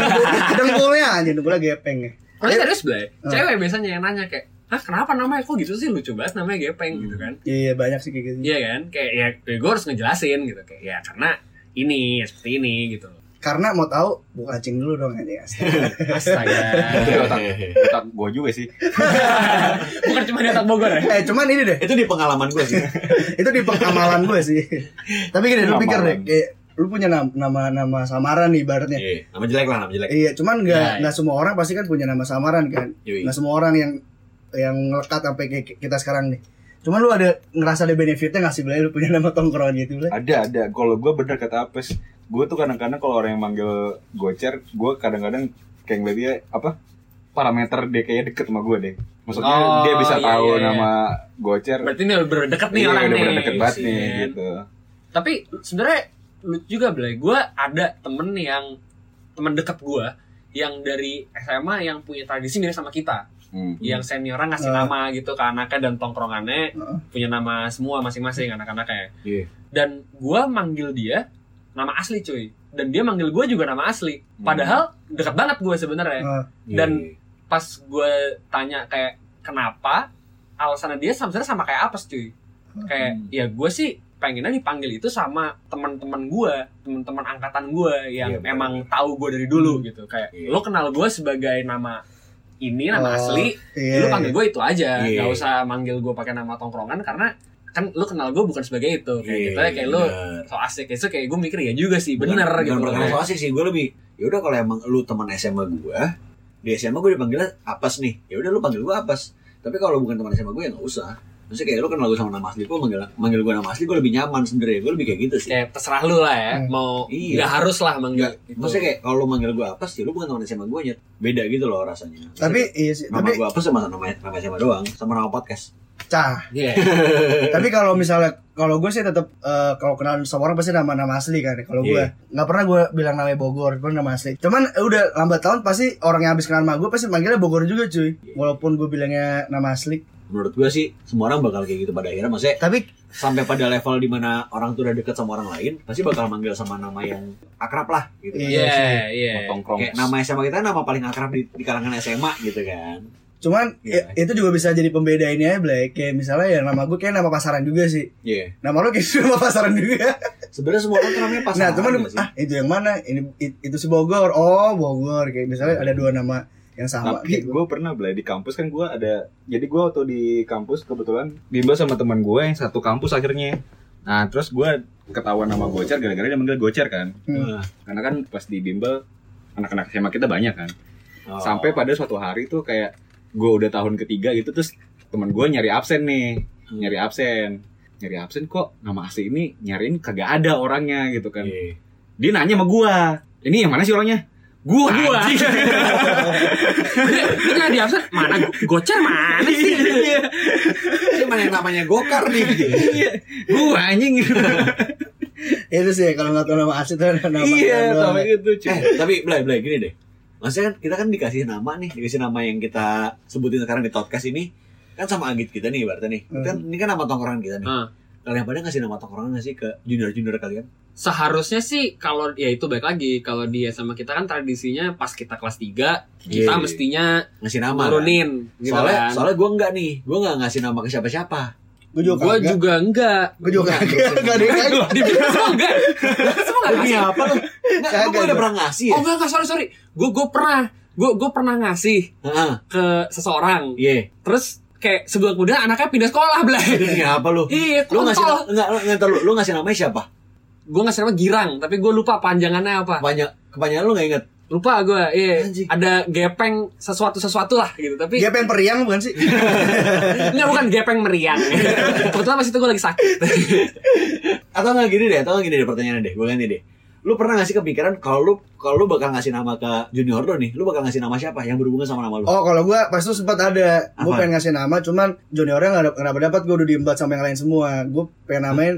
Speaker 1: dengkulnya anjing, dengkulnya gepeng ya.
Speaker 3: Tapi serius Blay,
Speaker 1: Ah.
Speaker 3: cewek biasanya yang nanya kayak, Hah kenapa namanya kok gitu sih lucu banget namanya Gepeng gitu kan
Speaker 1: Iya, banyak sih kayak gitu.
Speaker 3: Iya kan, kayak ya, gue harus ngejelasin gitu kayak ya karena ini ya seperti ini gitu.
Speaker 1: Karena mau tahu buka cing dulu dong anjing.
Speaker 3: Astaga.
Speaker 4: Otak, otak gue juga sih.
Speaker 3: Bukan cuma di otak Bogor ya?
Speaker 1: eh, cuman ini deh.
Speaker 2: Itu di pengalaman gue sih.
Speaker 1: itu di pengamalan gue sih. Tapi gini, lu pikir deh, kayak lu punya nama nama, nama samaran nih ibaratnya.
Speaker 2: Iya, nama jelek lah, nama jelek.
Speaker 1: Iya, cuman nggak
Speaker 3: Ya,
Speaker 1: nggak semua orang pasti kan punya nama samaran kan. Nggak semua orang yang yang ngelekat sampai kayak kita sekarang nih. Cuman lu ada ngerasa ada benefitnya nggak sih Blay lu punya nama tongkrongan gitu Blay?
Speaker 4: Ada ada. Kalau gue bener kata Apes, gue tuh kadang-kadang kalau orang yang manggil gocer, gue kadang-kadang kayak ngeliat dia apa parameter dia kayaknya deket sama gue deh. Maksudnya
Speaker 3: Oh,
Speaker 4: dia bisa
Speaker 3: iya,
Speaker 4: tahu
Speaker 3: iya, iya.
Speaker 4: nama gocer.
Speaker 3: Berarti ini udah berdekat nih
Speaker 4: Iya,
Speaker 3: orang
Speaker 4: udah
Speaker 3: nih.
Speaker 4: bener deket banget
Speaker 3: Iya
Speaker 4: nih
Speaker 3: kan?
Speaker 4: gitu.
Speaker 3: Tapi sebenarnya lucu juga Blay. Gue ada temen yang temen deket gue yang dari SMA yang punya tradisi mirip sama kita.
Speaker 4: Hmm.
Speaker 3: Yang senioran ngasih
Speaker 1: Ah.
Speaker 3: nama gitu ke anaknya dan tongkrongannya
Speaker 1: Heeh.
Speaker 3: punya nama semua masing-masing anak-anaknya.
Speaker 2: Iya.
Speaker 3: Dan gue manggil dia nama asli cuy. Dan dia manggil gue juga nama asli.
Speaker 4: Hmm.
Speaker 3: Padahal dekat banget gue sebenarnya.
Speaker 1: Nah,
Speaker 3: Dan-
Speaker 2: Iya.
Speaker 3: Pas gue tanya kayak kenapa alasannya dia sebenarnya sama kayak apa cuy. Kayak
Speaker 4: Hmm.
Speaker 3: ya gue sih pengennya dipanggil itu sama teman-teman gue, teman-teman angkatan gue yang
Speaker 2: Iya, betul.
Speaker 3: emang tahu gue dari dulu gitu. Kayak
Speaker 2: Iya.
Speaker 3: lo kenal gue sebagai nama ini nama
Speaker 1: Oh,
Speaker 3: asli,
Speaker 1: iya.
Speaker 3: lu panggil gue itu aja,
Speaker 2: Iya.
Speaker 3: nggak usah manggil gue pakai nama tongkrongan karena kan lu kenal gue bukan sebagai itu. Kayak
Speaker 2: Iya,
Speaker 3: gitu ya kayak lu
Speaker 2: bener.
Speaker 3: so asik. Itu kayak gue mikir ya juga sih bener
Speaker 2: bukan,
Speaker 3: gitu
Speaker 2: bukan so asik sih gue lebih ya udah kalau emang lu teman SMA gue di SMA gue dipanggilnya apes nih. Ya udah lu panggil gue apes. Tapi kalau bukan teman SMA gue ya nggak usah. Maksudnya kayak lu kenal gue sama nama asli gue manggil manggil gue nama asli gue lebih nyaman sebenarnya. Gue lebih kayak gitu sih.
Speaker 3: Kayak terserah lu lah ya
Speaker 1: Hmm.
Speaker 3: mau
Speaker 2: Iya.
Speaker 3: nggak harus lah manggil
Speaker 2: Nggak,
Speaker 3: itu.
Speaker 2: maksudnya kayak kalau lu manggil gue apes ya lu bukan teman SMA gue nyet beda gitu loh rasanya. Maksudnya
Speaker 1: Tapi
Speaker 2: kayak,
Speaker 1: iya sih,
Speaker 2: nama
Speaker 1: tapi
Speaker 2: gue apes sama nama nama SMA doang sama nama podcast
Speaker 1: cah.
Speaker 3: Iya.
Speaker 1: tapi kalau misalnya kalau gue sih tetap eh, kalau kenalan sama orang pasti nama-nama asli kan. Kalau gue
Speaker 2: Iya.
Speaker 1: nggak pernah gue bilang namanya Bogor, pun nama asli. Cuman eh, udah lambat tahun pasti orang yang habis kenal sama gue pasti manggilnya Bogor juga cuy. Walaupun gue bilangnya nama asli.
Speaker 2: menurut gue sih semua orang bakal kayak gitu pada akhirnya maksudnya
Speaker 1: Tapi
Speaker 2: sampai pada level di mana orang tuh udah deket sama orang lain pasti bakal manggil sama nama yang akrab lah gitu
Speaker 1: Iya
Speaker 3: Iya,
Speaker 1: sih.
Speaker 3: iya.
Speaker 4: Tongkrong.
Speaker 2: kayak nama SMA kita nama paling akrab di, di kalangan SMA gitu kan
Speaker 1: cuman
Speaker 2: Iya.
Speaker 1: i- itu juga bisa jadi pembeda ini aja Blay. Kayak misalnya ya nama gue kayak nama pasaran juga sih.
Speaker 2: iya
Speaker 1: Nama lu kayak nama pasaran juga.
Speaker 2: sebenarnya semua orang namanya
Speaker 1: nah,
Speaker 2: pasangan
Speaker 1: cuman
Speaker 2: nggak sih?
Speaker 1: ah itu yang mana? Ini it- itu si Bogor. Oh, Bogor. Kayak misalnya ada dua nama yang sama
Speaker 4: Tapi
Speaker 1: gitu.
Speaker 4: gue pernah beli di kampus kan gue ada jadi gue waktu di kampus kebetulan bimbel sama teman gue yang satu kampus akhirnya. Nah terus gue ketahuan nama gocer gara-gara dia manggil gocer kan.
Speaker 1: Hmm.
Speaker 2: Nah,
Speaker 4: Karena kan pas di bimbel anak-anak SMA kita banyak kan.
Speaker 2: oh.
Speaker 4: Sampai pada suatu hari tuh kayak gue udah tahun ketiga gitu terus teman gue nyari absen nih,
Speaker 2: Hmm.
Speaker 4: nyari absen, nyari absen kok nama asli ini nyariin kagak ada orangnya gitu kan.
Speaker 2: Iya.
Speaker 4: Dia nanya sama gue, ini yang mana sih orangnya? Gua,
Speaker 3: Gua. Ini nggak di absen mana gocer mana sih
Speaker 4: Iya.
Speaker 2: ini mana yang namanya gokar nih
Speaker 4: Iya, gua anjing.
Speaker 1: itu sih kalau nggak tahu nama asli tuh nama
Speaker 4: Iya, sama gitu,
Speaker 2: eh tapi belai belai gini deh maksudnya kan kita kan dikasih nama nih dikasih nama yang kita sebutin sekarang di podcast ini kan sama agit kita nih berarti nih
Speaker 1: Hmm.
Speaker 2: kan ini kan nama tongkrongan kita nih
Speaker 3: Ah.
Speaker 2: kalian pada ngasih nama tongkrongan nggak sih ke junior junior kalian
Speaker 3: seharusnya sih kalau ya itu baik lagi kalau dia sama kita kan tradisinya pas kita kelas 3 kita
Speaker 2: Iya.
Speaker 3: mestinya
Speaker 2: ngasih nama kan?
Speaker 3: nurunin gitu
Speaker 2: soalnya
Speaker 3: kan.
Speaker 2: soalnya gue nggak nih gue nggak ngasih nama ke siapa siapa
Speaker 1: Gue juga
Speaker 3: Gue
Speaker 1: kagak.
Speaker 3: juga enggak.
Speaker 1: Gue juga kagak. Gak ada yang kagak.
Speaker 3: Dibilang semua enggak. Semua enggak
Speaker 2: Demi
Speaker 3: ngasih.
Speaker 2: apa lu? Enggak, lu udah
Speaker 1: gua.
Speaker 2: pernah ngasih ya?
Speaker 3: Oh enggak, enggak, sorry, sorry. Gue gue pernah. Gue gue pernah ngasih
Speaker 2: Heeh.
Speaker 3: ke seseorang.
Speaker 2: Iya.
Speaker 3: Terus kayak sebulan kemudian anaknya pindah sekolah, Blay.
Speaker 2: Demi apa lu?
Speaker 3: Iya,
Speaker 2: Lu ngasih enggak enggak lu, lu ngasih namanya siapa?
Speaker 3: Gue ngasih nama Girang, tapi gue lupa panjangannya apa.
Speaker 2: Kepanjang kepanjangan lu enggak inget?
Speaker 3: Lupa gue, iya.
Speaker 2: Anjing.
Speaker 3: Ada gepeng sesuatu-sesuatu lah gitu. Tapi
Speaker 1: Dia pengen periang bukan sih?
Speaker 3: enggak bukan gepeng meriang. Kebetulan pas itu gue lagi sakit.
Speaker 2: Atau enggak gini deh, atau enggak gini deh pertanyaannya deh. Gue ganti deh. Lu pernah ngasih kepikiran kalau lu kalau lu bakal ngasih nama ke junior lu nih, lu bakal ngasih nama siapa yang berhubungan sama nama lu?
Speaker 1: Oh kalau gue pas itu sempat ada Gue
Speaker 2: Apa?
Speaker 1: pengen ngasih nama Cuman juniornya gak, gak dapat dapat Gue udah diembat sama yang lain semua Gue pengen namain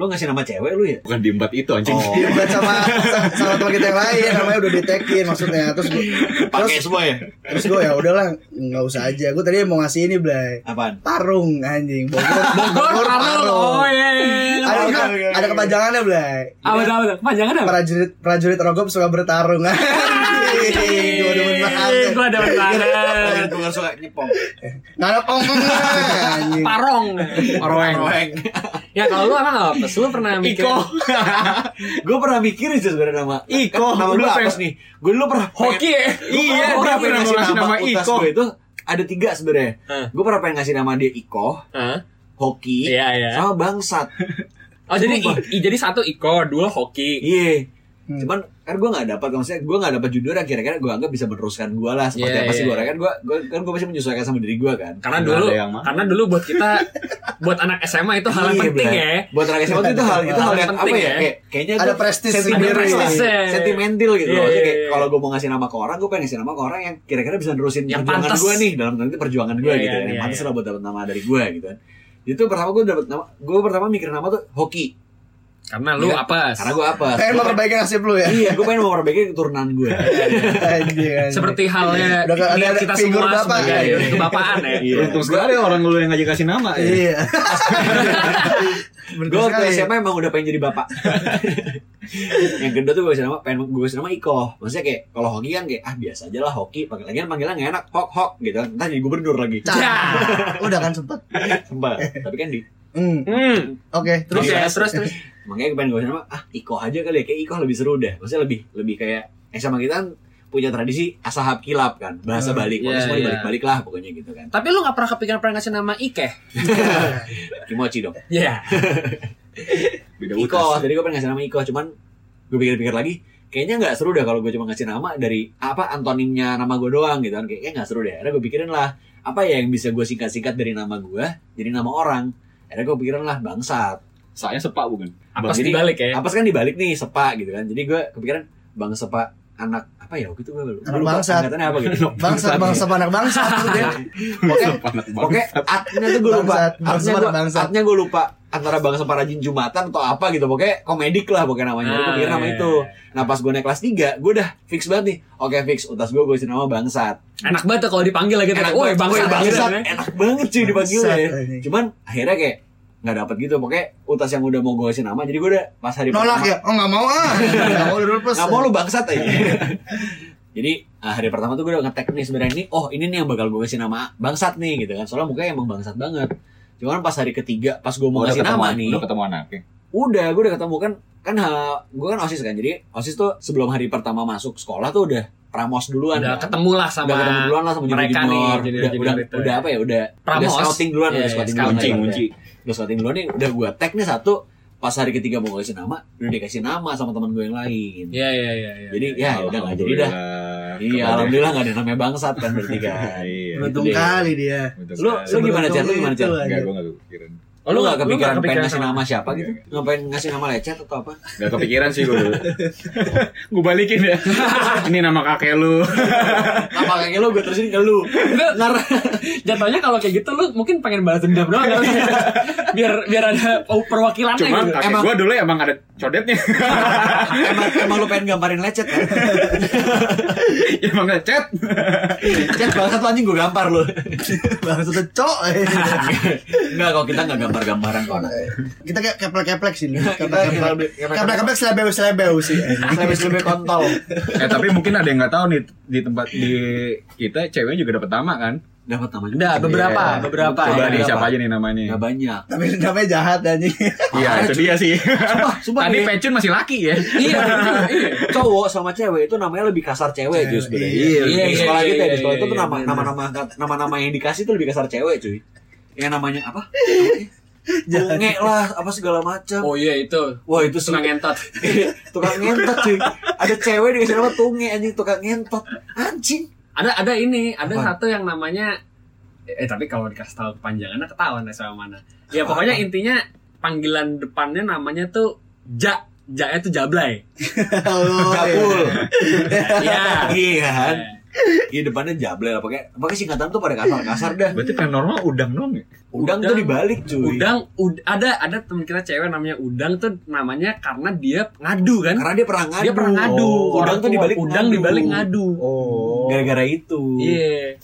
Speaker 2: Lu ngasih nama cewek lu ya?
Speaker 4: Bukan diembat itu anjing.
Speaker 2: Oh.
Speaker 1: Diembat sama Sama teman kita yang lain Namanya udah ditekin maksudnya Terus gue
Speaker 2: Pakai
Speaker 1: Terus,
Speaker 2: semua ya?
Speaker 1: terus gue ya udahlah nggak usah aja Gue tadi mau ngasih ini Blay
Speaker 2: Apaan?
Speaker 1: Tarung anjing Bogor
Speaker 3: Bogor, Tarung. Oh iya.
Speaker 1: Ada,
Speaker 2: Oke,
Speaker 1: ada,
Speaker 2: oke,
Speaker 1: ada kepanjangannya Blay
Speaker 3: Apa apa apa? Panjangan apa?
Speaker 1: Prajurit prajurit rogop suka bertarung Anjing Gue demen banget
Speaker 3: Gue ada banget.
Speaker 2: Gue suka nyepong.
Speaker 1: Nggak ada pong anjing
Speaker 3: Parong.
Speaker 4: Roeng.
Speaker 3: Ya kalau lu emang apa? Lu pernah mikir
Speaker 4: Iko.
Speaker 2: gue pernah mikirin sih sebenarnya nama
Speaker 4: Iko.
Speaker 2: Kan nama gue apa nih? Gue dulu pernah
Speaker 3: hoki ya?
Speaker 4: Iya,
Speaker 2: gue pernah
Speaker 4: pernah
Speaker 2: ngasih nama,
Speaker 4: nama Iko.
Speaker 2: gue itu ada tiga sebenarnya.
Speaker 3: Hah.
Speaker 2: Gue pernah pengen ngasih nama dia Iko,
Speaker 3: Hah?
Speaker 2: Hoki,
Speaker 3: Iya, iya.
Speaker 2: sama Bangsat.
Speaker 3: Oh jadi
Speaker 2: Sumpah.
Speaker 3: i, i- jadi satu Iko, dua hoki.
Speaker 2: Iya.
Speaker 1: Hmm.
Speaker 2: Cuman kan gue gak dapat maksudnya gue gak dapat junior yang kira-kira gue anggap bisa meneruskan gue lah seperti
Speaker 3: Iya,
Speaker 2: apa sih
Speaker 3: iya.
Speaker 2: gue kan gue gue kan gue masih menyesuaikan sama diri gue kan
Speaker 3: Karena dulu
Speaker 4: yang
Speaker 3: karena dulu buat kita buat anak SMA itu hal yang
Speaker 2: Iya,
Speaker 3: penting ya.
Speaker 2: buat anak SMA itu hal itu hal yang apa
Speaker 3: Penting
Speaker 2: ya
Speaker 3: ya.
Speaker 2: kayak kayaknya
Speaker 1: Ada prestis
Speaker 2: sentimental
Speaker 1: sendiri.
Speaker 2: sentimental gitu
Speaker 3: Iya,
Speaker 2: loh Maksudnya
Speaker 3: iya,
Speaker 2: kayak
Speaker 3: iya.
Speaker 2: kalau gue mau ngasih nama ke orang gue pengen ngasih nama ke orang yang kira-kira bisa nerusin
Speaker 3: Yang
Speaker 2: perjuangan gue nih dalam kutip perjuangan gue
Speaker 3: Iya,
Speaker 2: gitu
Speaker 3: iya,
Speaker 2: kan yang
Speaker 3: iya,
Speaker 2: pantas
Speaker 3: iya.
Speaker 2: lah buat dapat nama dari gue gitu kan itu pertama gue dapet nama gue pertama mikir nama tuh hoki
Speaker 3: Karena lu
Speaker 2: Iya.
Speaker 3: apa?
Speaker 2: karena gue apa
Speaker 1: Pengen memperbaiki nasib lu ya
Speaker 2: iya gue pengen memperbaiki keturunan gue.
Speaker 3: Seperti halnya
Speaker 1: Udah
Speaker 3: niat
Speaker 1: ada
Speaker 3: kita semua
Speaker 1: bapak.
Speaker 3: sebagai
Speaker 2: Iya.
Speaker 3: kebapaan ya.
Speaker 2: Iya.
Speaker 4: Untung sekali orang lu yang ngajak kasih nama ya.
Speaker 1: Iya
Speaker 2: gue waktu SMA emang udah pengen jadi bapak yang kedua tuh gue kasih nama pengen gue kasih nama Iko maksudnya kayak kalau hoki kan kayak ah biasa aja lah hoki pakai lagi panggilan gak enak hok hok gitu kan entah jadi gubernur lagi
Speaker 1: Cah.
Speaker 3: Ya.
Speaker 1: Udah kan sempet
Speaker 2: Sumpah. tapi kan di
Speaker 1: Hmm,
Speaker 3: Hmm.
Speaker 1: Oke
Speaker 3: Terus
Speaker 1: terus
Speaker 3: ya, terus terus.
Speaker 2: Makanya gue pengen gue kasih nama ah Iko aja kali ya kayak Iko lebih seru deh maksudnya lebih lebih kayak SMA kita kan punya tradisi asahab kilap kan bahasa balik pokoknya
Speaker 3: iya,
Speaker 2: semua
Speaker 3: iya.
Speaker 2: dibalik-balik lah pokoknya gitu kan
Speaker 3: Tapi lu gak pernah kepikiran pengen ngasih nama Ike?
Speaker 2: kimochi dong
Speaker 3: Iya.
Speaker 4: Beda
Speaker 2: Iko
Speaker 4: utas.
Speaker 2: jadi gue pengen ngasih nama Iko cuman gue pikir-pikir lagi kayaknya nggak seru deh kalau gue cuma ngasih nama dari apa antonimnya nama gue doang gitu kan kayaknya nggak seru deh akhirnya gue pikirin lah apa ya yang bisa gue singkat-singkat dari nama gue jadi nama orang akhirnya gue pikirin lah bangsat
Speaker 4: Saya sepak bukan?
Speaker 3: Apa
Speaker 2: Jadi,
Speaker 3: dibalik ya?
Speaker 2: apa kan dibalik nih sepa gitu kan. Jadi gue kepikiran bang sepa anak apa ya waktu itu gue lupa.
Speaker 1: Anak
Speaker 2: lupa
Speaker 1: bangsat.
Speaker 2: angkatannya apa gitu.
Speaker 1: Bangsa bangsa anak bangsa
Speaker 2: Pokoknya
Speaker 4: Sepak
Speaker 2: Pokoknya atnya tuh gue lupa. Atnya
Speaker 1: bangsat,
Speaker 2: gue atnya gue lupa Antara bangsa parajin Jumatan atau apa gitu. Pokoknya komedik lah pokoknya namanya. Gue
Speaker 3: Ah,
Speaker 2: pikir nama
Speaker 3: iya,
Speaker 2: itu. Nah pas gue naik kelas 3 Gue udah fix banget nih. Oke fix. Utas gue gue isi nama Bangsat.
Speaker 3: Enak banget kalau dipanggil lagi.
Speaker 2: Enak
Speaker 3: Woi,
Speaker 2: banget,
Speaker 3: bangsat.
Speaker 2: bangsat.
Speaker 3: ya.
Speaker 2: Enak banget cuy
Speaker 1: Bangsat, anjing.
Speaker 2: Cuman akhirnya kayak nggak dapet gitu. Pokoknya Utas yang udah mau gue kasih nama Jadi gue udah pas hari
Speaker 1: Nolak
Speaker 2: pertama.
Speaker 1: ya? Oh nggak mau ah. Nggak mau dulu plus
Speaker 2: Gak mau lu bangsat aja Jadi ah, hari pertama tuh gue udah ngetek nih sebenarnya ini Oh ini nih yang bakal gue kasih nama Bangsat nih gitu kan. Soalnya mukanya emang bangsat banget. Cuman pas hari ketiga Pas gue mau
Speaker 4: ketemu,
Speaker 2: nama nih.
Speaker 4: udah ketemu anaknya.
Speaker 2: Udah, gue udah ketemu. Kan kan ha, gue kan osis kan jadi osis tuh sebelum hari pertama masuk sekolah tuh udah pramos duluan
Speaker 3: Udah
Speaker 2: kan.
Speaker 3: ketemu lah sama
Speaker 2: udah ketemu duluan lah sama junior
Speaker 3: mereka nih,
Speaker 2: junior
Speaker 3: junior-
Speaker 2: udah,
Speaker 3: junior
Speaker 2: udah,
Speaker 3: itu
Speaker 2: udah
Speaker 3: ya.
Speaker 2: apa ya udah
Speaker 3: Pramos.
Speaker 2: udah scouting duluan
Speaker 3: Iya,
Speaker 2: udah
Speaker 3: iya,
Speaker 2: scouting
Speaker 3: scouting.
Speaker 2: duluan
Speaker 4: Kunci,
Speaker 2: udah,
Speaker 4: kunci.
Speaker 2: udah scouting duluan nih udah gue tag nih satu pas hari ketiga mau kasih nama udah dikasih nama sama teman gue yang lain
Speaker 3: Iya, iya, iya, iya.
Speaker 2: jadi ya udah nggak jadi dah iya alhamdulillah nggak ada namanya bangsat kan berarti kan
Speaker 4: Iya.
Speaker 1: Beruntung
Speaker 2: Gitu
Speaker 1: kali dia
Speaker 2: lu lu gimana chat lu gimana chat
Speaker 1: Itu,
Speaker 4: Enggak, gak kepikiran.
Speaker 3: Oh,
Speaker 2: lu nggak kepikiran pengen ngasih nama siapa gitu ngapain ngasih nama lecet atau apa
Speaker 4: Gak kepikiran sih gue dulu. gue balikin ya. Ini nama kakek lu.
Speaker 2: apa kayak lu gue terusin ke lu
Speaker 3: Enggak, jatuhnya kalau kayak gitu lu mungkin pengen balas dendam doang kali. biar biar ada perwakilannya
Speaker 4: Cuma
Speaker 3: gitu.
Speaker 4: kakek
Speaker 2: Emang-
Speaker 4: gue dulu emang ada codetnya.
Speaker 2: emang emang lu pengen gambarin lecet kan
Speaker 4: emang ngechat.
Speaker 2: Chat banget tuh anjing gue gampar lu
Speaker 1: Bangsa tuh cok
Speaker 2: Enggak kalau kita enggak gambar-gambaran kok
Speaker 1: Kita kayak keplek-keplek sih
Speaker 2: Kita
Speaker 1: Keplek-keplek selebeu-selebeu sih
Speaker 2: Lebih-lebih kontol
Speaker 4: eh tapi mungkin ada yang nggak tahu nih di tempat di kita ceweknya juga dapet nama kan.
Speaker 2: Dapat namanya.
Speaker 3: Udah beberapa,
Speaker 4: Iya.
Speaker 3: beberapa.
Speaker 4: Coba
Speaker 3: ya.
Speaker 4: nih siapa aja nih namanya?
Speaker 2: Gak banyak.
Speaker 1: Tapi namanya jahat anjing.
Speaker 4: Iya, itu dia sih.
Speaker 2: Sumpah, sumpah
Speaker 4: Tadi
Speaker 2: nih,
Speaker 4: Pecun masih laki ya.
Speaker 3: Iya, iya.
Speaker 2: cowok sama cewek itu namanya lebih kasar cewek cuy sebenarnya.
Speaker 1: Iya,
Speaker 2: Di
Speaker 3: iya,
Speaker 2: sekolah
Speaker 3: iya,
Speaker 2: kita
Speaker 3: iya,
Speaker 2: di sekolah itu
Speaker 3: iya,
Speaker 2: tuh nama
Speaker 3: iya,
Speaker 2: nama-nama nama-nama yang dikasih tuh lebih kasar cewek cuy. Yang namanya apa? Tunge lah, apa segala macam.
Speaker 3: Oh iya itu.
Speaker 2: Wah itu
Speaker 3: Suka
Speaker 2: senang
Speaker 3: ngentot.
Speaker 2: tukang ngentot cuy. Ada cewek dikasih nama tunge anjing tukang ngentot. Anjing.
Speaker 3: Ada ada ini, ada
Speaker 2: Apa?
Speaker 3: satu yang namanya eh tapi kalau dikasih tahu kepanjangannya ketahuan deh sama mana. Ya pokoknya intinya panggilan depannya namanya tuh Ja. Ja itu Jablay.
Speaker 1: Oh,
Speaker 2: Gabul.
Speaker 3: Iya.
Speaker 2: Iya kan?
Speaker 3: Eh,
Speaker 2: Iya depannya jable lah pakai pakai singkatan tuh pada kasar-kasar dah.
Speaker 4: Berarti paranormal udang dong ya?
Speaker 2: Udang,
Speaker 3: Udang.
Speaker 2: tuh dibalik cuy.
Speaker 3: Udang, ud- ada ada teman kita cewek namanya Udang tuh namanya karena dia ngadu kan?
Speaker 2: Karena dia pernah ngadu.
Speaker 3: Dia pernah ngadu.
Speaker 2: Oh, udang tuh dibalik
Speaker 3: udang
Speaker 2: ngadu.
Speaker 3: dibalik ngadu.
Speaker 2: Oh. Gara-gara itu.
Speaker 3: Iya.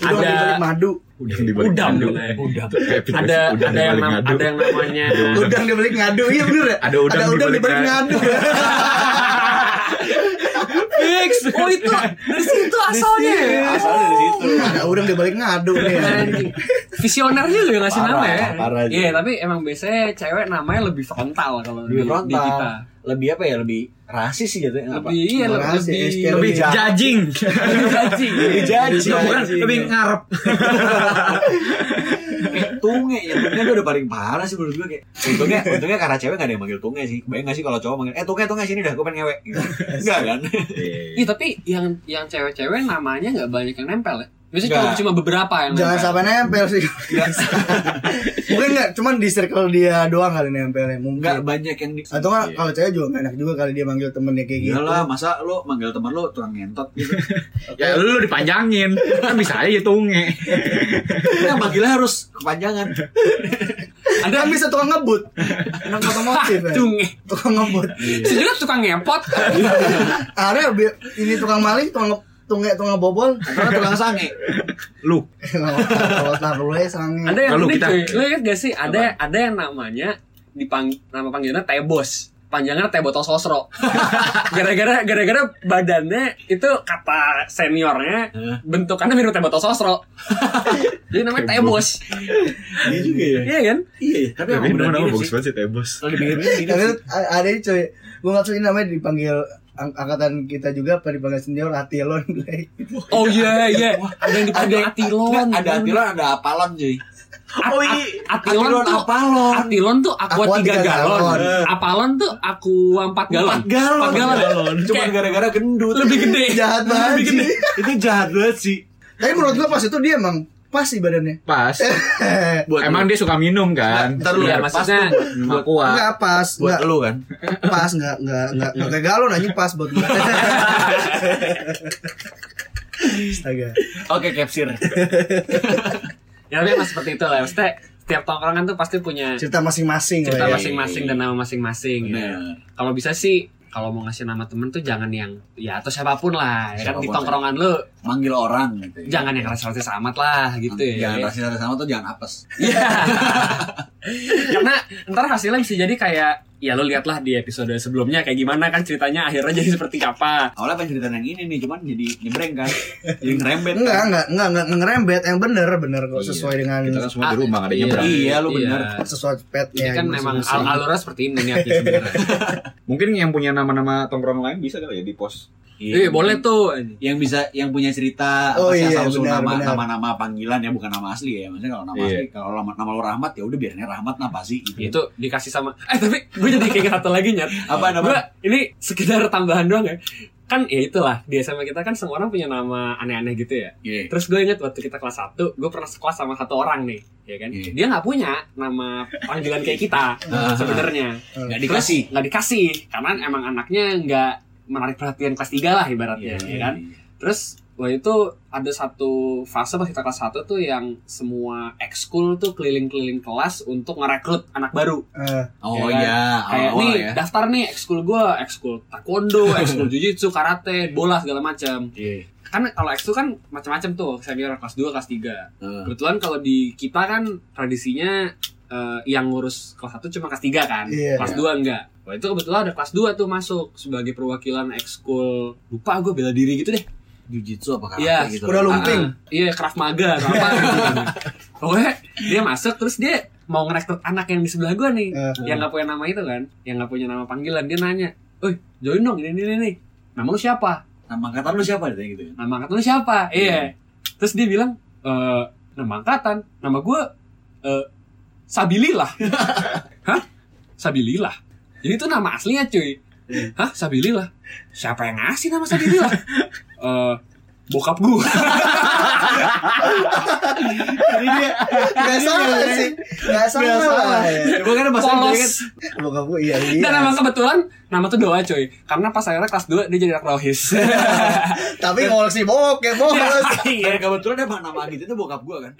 Speaker 1: Udah
Speaker 3: Ada
Speaker 1: dibalik madu.
Speaker 4: Udang di balik
Speaker 3: Udang eh.
Speaker 2: Udang.
Speaker 3: Ada
Speaker 4: udang
Speaker 3: ada yang nam- ada yang namanya
Speaker 1: Udang dibalik ngadu. Iya bener ya?
Speaker 4: Ada udang
Speaker 1: udang
Speaker 4: dibalik
Speaker 1: dibalik ngadu.
Speaker 3: fix. Oh itu dari situ asalnya.
Speaker 2: Asalnya dari situ.
Speaker 1: Ada udang dibalik ngadu nih.
Speaker 3: Anjing. Visioner juga ngasih
Speaker 2: Parah,
Speaker 3: nama ya. Iya, tapi emang biasanya cewek namanya lebih frontal kalau di,
Speaker 2: Lebih
Speaker 3: di
Speaker 2: frontal.
Speaker 3: kita.
Speaker 2: Lebih apa ya? Lebih rasis sih jatuhnya. apa?
Speaker 3: Lebih iya
Speaker 1: Lebih
Speaker 3: lebih
Speaker 1: rasis,
Speaker 3: lebih,
Speaker 4: Lebih
Speaker 3: lebih judging.
Speaker 2: Lebih judging.
Speaker 4: Bukan, lebih ngarep.
Speaker 2: tunge ya tunge tuh udah paling parah sih menurut gue kayak untungnya untungnya karena cewek gak ada yang manggil tunge sih bayang gak sih kalau cowok manggil eh tunge tunge sini dah gue pengen ngewek gitu. enggak kan
Speaker 3: Iya, tapi yang yang cewek-cewek namanya nggak banyak yang nempel ya. Biasanya cuma, cuma beberapa yang
Speaker 1: Jangan
Speaker 3: nempel.
Speaker 1: sampai nempel sih. Mungkin enggak, cuman di circle dia doang kali nempelnya.
Speaker 2: enggak
Speaker 1: Mungkin.
Speaker 2: banyak yang di
Speaker 1: Atau enggak kalau cewek juga nggak enak juga kali dia manggil temennya kayak gitu.
Speaker 2: Iyalah, masa lo manggil teman lo tukang ngentot gitu.
Speaker 4: Ya lu dipanjangin. Kan bisa aja tunge.
Speaker 2: Enggak, manggilnya harus kepanjangan.
Speaker 1: Ada kan bisa tukang ngebut. Anak otomotif ya.
Speaker 3: Tunge.
Speaker 1: Tukang ngebut.
Speaker 3: Juga tukang ngepot.
Speaker 1: Ada bi- ini tukang maling, tukang nge- tunge tukang bobol.
Speaker 2: Karena tukang sange.
Speaker 4: Lu.
Speaker 1: Kalau ya sange.
Speaker 3: ada yang
Speaker 4: kita-
Speaker 3: cuy. Lu lihat gak sih? Ada ada yang namanya dipang nama panggilannya Tebos. Panjangnya Teh Botol Sosro. Gara-gara gara-gara badannya itu kata seniornya bentukannya mirip Teh Botol Sosro. Jadi namanya Tebos.
Speaker 2: Iya juga ya.
Speaker 3: Iya kan?
Speaker 2: Iya, tapi
Speaker 4: Tapi
Speaker 2: emang
Speaker 4: nama bagus banget sih
Speaker 2: sih.
Speaker 1: a- ada ini cuy. Gue nggak tahu ini namanya dipanggil ang- angkatan kita juga dipanggil senior Atilon.
Speaker 3: Oh iya iya. Ada yang dipanggil Atilon.
Speaker 2: Ada atilon, ada apalon cuy.
Speaker 3: Oh iya. Atilon,
Speaker 2: Atilon
Speaker 3: tuh
Speaker 2: apalon.
Speaker 3: Atilon tuh aqua
Speaker 1: Aqua
Speaker 3: 3
Speaker 1: tiga
Speaker 3: galon.
Speaker 1: galon.
Speaker 3: Apalon tuh aqua 4 galon.
Speaker 2: Empat galon.
Speaker 3: Empat galon.
Speaker 2: Cuma
Speaker 3: Kayak
Speaker 2: gara-gara gendut.
Speaker 3: lebih gede.
Speaker 1: Jahat banget sih.
Speaker 2: Itu jahat banget sih.
Speaker 1: Tapi menurut gue pas itu dia emang pas sih badannya.
Speaker 4: Pas.
Speaker 2: Buat
Speaker 4: Emang
Speaker 2: lu.
Speaker 4: dia suka minum kan?
Speaker 2: Ntar lu pas
Speaker 3: maksudnya-
Speaker 2: buat,
Speaker 4: Aqua.
Speaker 1: Enggak pas,
Speaker 2: buat
Speaker 1: enggak
Speaker 2: lu kan.
Speaker 1: pas, enggak enggak enggak enggak kayak galon anjing pas buat gue. Astaga.
Speaker 2: Oke, capsir.
Speaker 3: Ya tapi emang seperti itu lah. Maksudnya setiap tongkrongan tuh pasti punya
Speaker 1: Cerita masing-masing
Speaker 3: cerita
Speaker 1: ya.
Speaker 3: masing-masing dan nama masing-masing. ya. Kalau bisa sih kalau mau ngasih nama temen tuh jangan yang ya atau siapa pun lah ya kan di
Speaker 2: Siapa pun.
Speaker 3: tongkrongan lu
Speaker 2: Manggil orang gitu. ya.
Speaker 3: jangan yang rasis-rasis amat lah gitu ya.
Speaker 2: Jangan rasis rasis sama tuh jangan apes.
Speaker 3: Iya. Karena ntar hasilnya bisa jadi kayak ya lo lihatlah di episode sebelumnya kayak gimana kan ceritanya akhirnya jadi seperti apa.
Speaker 2: Awalnya pengen cerita yang ini nih, cuman jadi nyebreng kan. Jadi ngerembet.
Speaker 1: Enggak, enggak, enggak, enggak ngerembet yang bener, bener kok
Speaker 4: Iya.
Speaker 1: sesuai dengan
Speaker 4: Kita kan semua di rumah ada
Speaker 3: Iya.
Speaker 4: nyebrang.
Speaker 2: Iya, lu bener.
Speaker 1: sesuai petnya.
Speaker 3: Ini kan memang al alurnya seperti ini niatnya sebenarnya.
Speaker 4: Mungkin yang punya nama-nama tongkrong lain bisa kali ya di post.
Speaker 3: Eh boleh tuh.
Speaker 2: Yang bisa yang punya cerita
Speaker 1: Oh
Speaker 2: apa sih
Speaker 1: iya,
Speaker 2: asal
Speaker 1: benar,
Speaker 2: nama
Speaker 1: benar.
Speaker 2: nama-nama panggilan ya bukan nama asli ya. Maksudnya kalau nama
Speaker 4: Iya.
Speaker 2: asli kalau nama, nama lu Rahmat ya udah biarnya Rahmat apa sih gitu.
Speaker 3: Itu dikasih sama Eh tapi gue jadi kayak satu lagi nyat.
Speaker 2: Apa nama?
Speaker 3: Gua ini sekedar tambahan doang ya. Kan ya itulah di SMA kita kan semua orang punya nama aneh-aneh gitu ya.
Speaker 2: Iya.
Speaker 3: Terus gue inget waktu kita kelas 1, gue pernah sekelas sama satu orang nih, ya kan?
Speaker 2: Iya.
Speaker 3: Dia nggak punya nama panggilan kayak kita
Speaker 2: Ah.
Speaker 3: sebenarnya.
Speaker 2: Enggak
Speaker 3: Terus
Speaker 2: dikasih.
Speaker 3: nggak dikasih karena emang anaknya nggak menarik perhatian kelas 3 lah ibaratnya,
Speaker 2: Iya,
Speaker 3: ya kan? Terus waktu itu ada satu fase pas kita kelas 1 tuh yang semua ekskul tuh keliling-keliling kelas untuk ngerekrut anak baru.
Speaker 1: Eh,
Speaker 2: Oh
Speaker 3: Ya kan?
Speaker 2: iya,
Speaker 3: Kayak
Speaker 2: awal-awal
Speaker 3: nih
Speaker 2: ya.
Speaker 3: daftar nih ekskul gue, ekskul taekwondo, ekskul jujitsu, karate, bola segala macam.
Speaker 2: Iya.
Speaker 3: Kan kalau ekskul kan macam-macam tuh, senior kelas 2, kelas 3.
Speaker 2: Heeh.
Speaker 3: Kebetulan kalau di kita kan tradisinya eh, yang ngurus kelas 1 cuma kelas 3 kan.
Speaker 1: Iya.
Speaker 3: kelas 2 enggak. Wah, itu kebetulan ada kelas 2 tuh masuk sebagai perwakilan ekskul. Lupa gue bela diri gitu deh.
Speaker 2: jujitsu apa karate
Speaker 3: Iya,
Speaker 2: gitu.
Speaker 1: udah lu- Lumping.
Speaker 3: Ah, ah. iya, Krav Maga atau apa gitu. Pokoknya dia masuk terus dia mau ngerekrut anak yang di sebelah gua nih,
Speaker 1: Eh.
Speaker 3: yang nggak punya nama itu kan, yang nggak punya nama panggilan. Dia nanya, "Oi, join dong ini ini ini. Nama lu siapa?
Speaker 2: Nama angkatan lu siapa deh gitu kan?
Speaker 3: Nama angkatan lu siapa?" Iya. Terus dia bilang, "Eh, nama angkatan, nama gua eh Sabilillah." Hah? Sabilillah. Jadi itu nama aslinya, cuy. Hah, Sabilillah? Siapa yang ngasih nama Sabilillah? Eh, bokap gua.
Speaker 1: Jadi dia nggak salah sih, nggak salah. ya.
Speaker 2: Ya, bukan masalah kan.
Speaker 1: Bokap gue iya iya.
Speaker 3: Dan emang kebetulan nama tuh doa cuy. Karena pas akhirnya kelas 2 dia jadi anak rohis.
Speaker 1: Tapi ngoleksi bokep bos.
Speaker 3: Iya.
Speaker 2: Dan kebetulan emang nama gitu itu bokap gua kan.